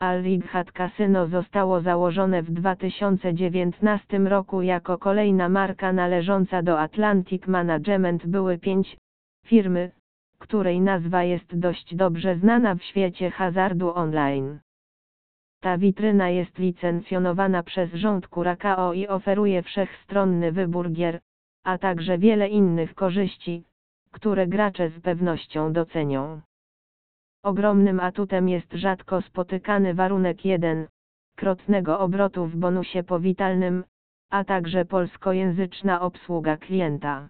Al Ribhat Casino zostało założone w 2019 roku jako kolejna marka należąca do Atlantic Management były pięć firmy, której nazwa jest dość dobrze znana w świecie hazardu online. Ta witryna jest licencjonowana przez rząd Curacao i oferuje wszechstronny wybór gier, a także wiele innych korzyści, które gracze z pewnością docenią. Ogromnym atutem jest rzadko spotykany warunek 1, krotnego obrotu w bonusie powitalnym, a także polskojęzyczna obsługa klienta.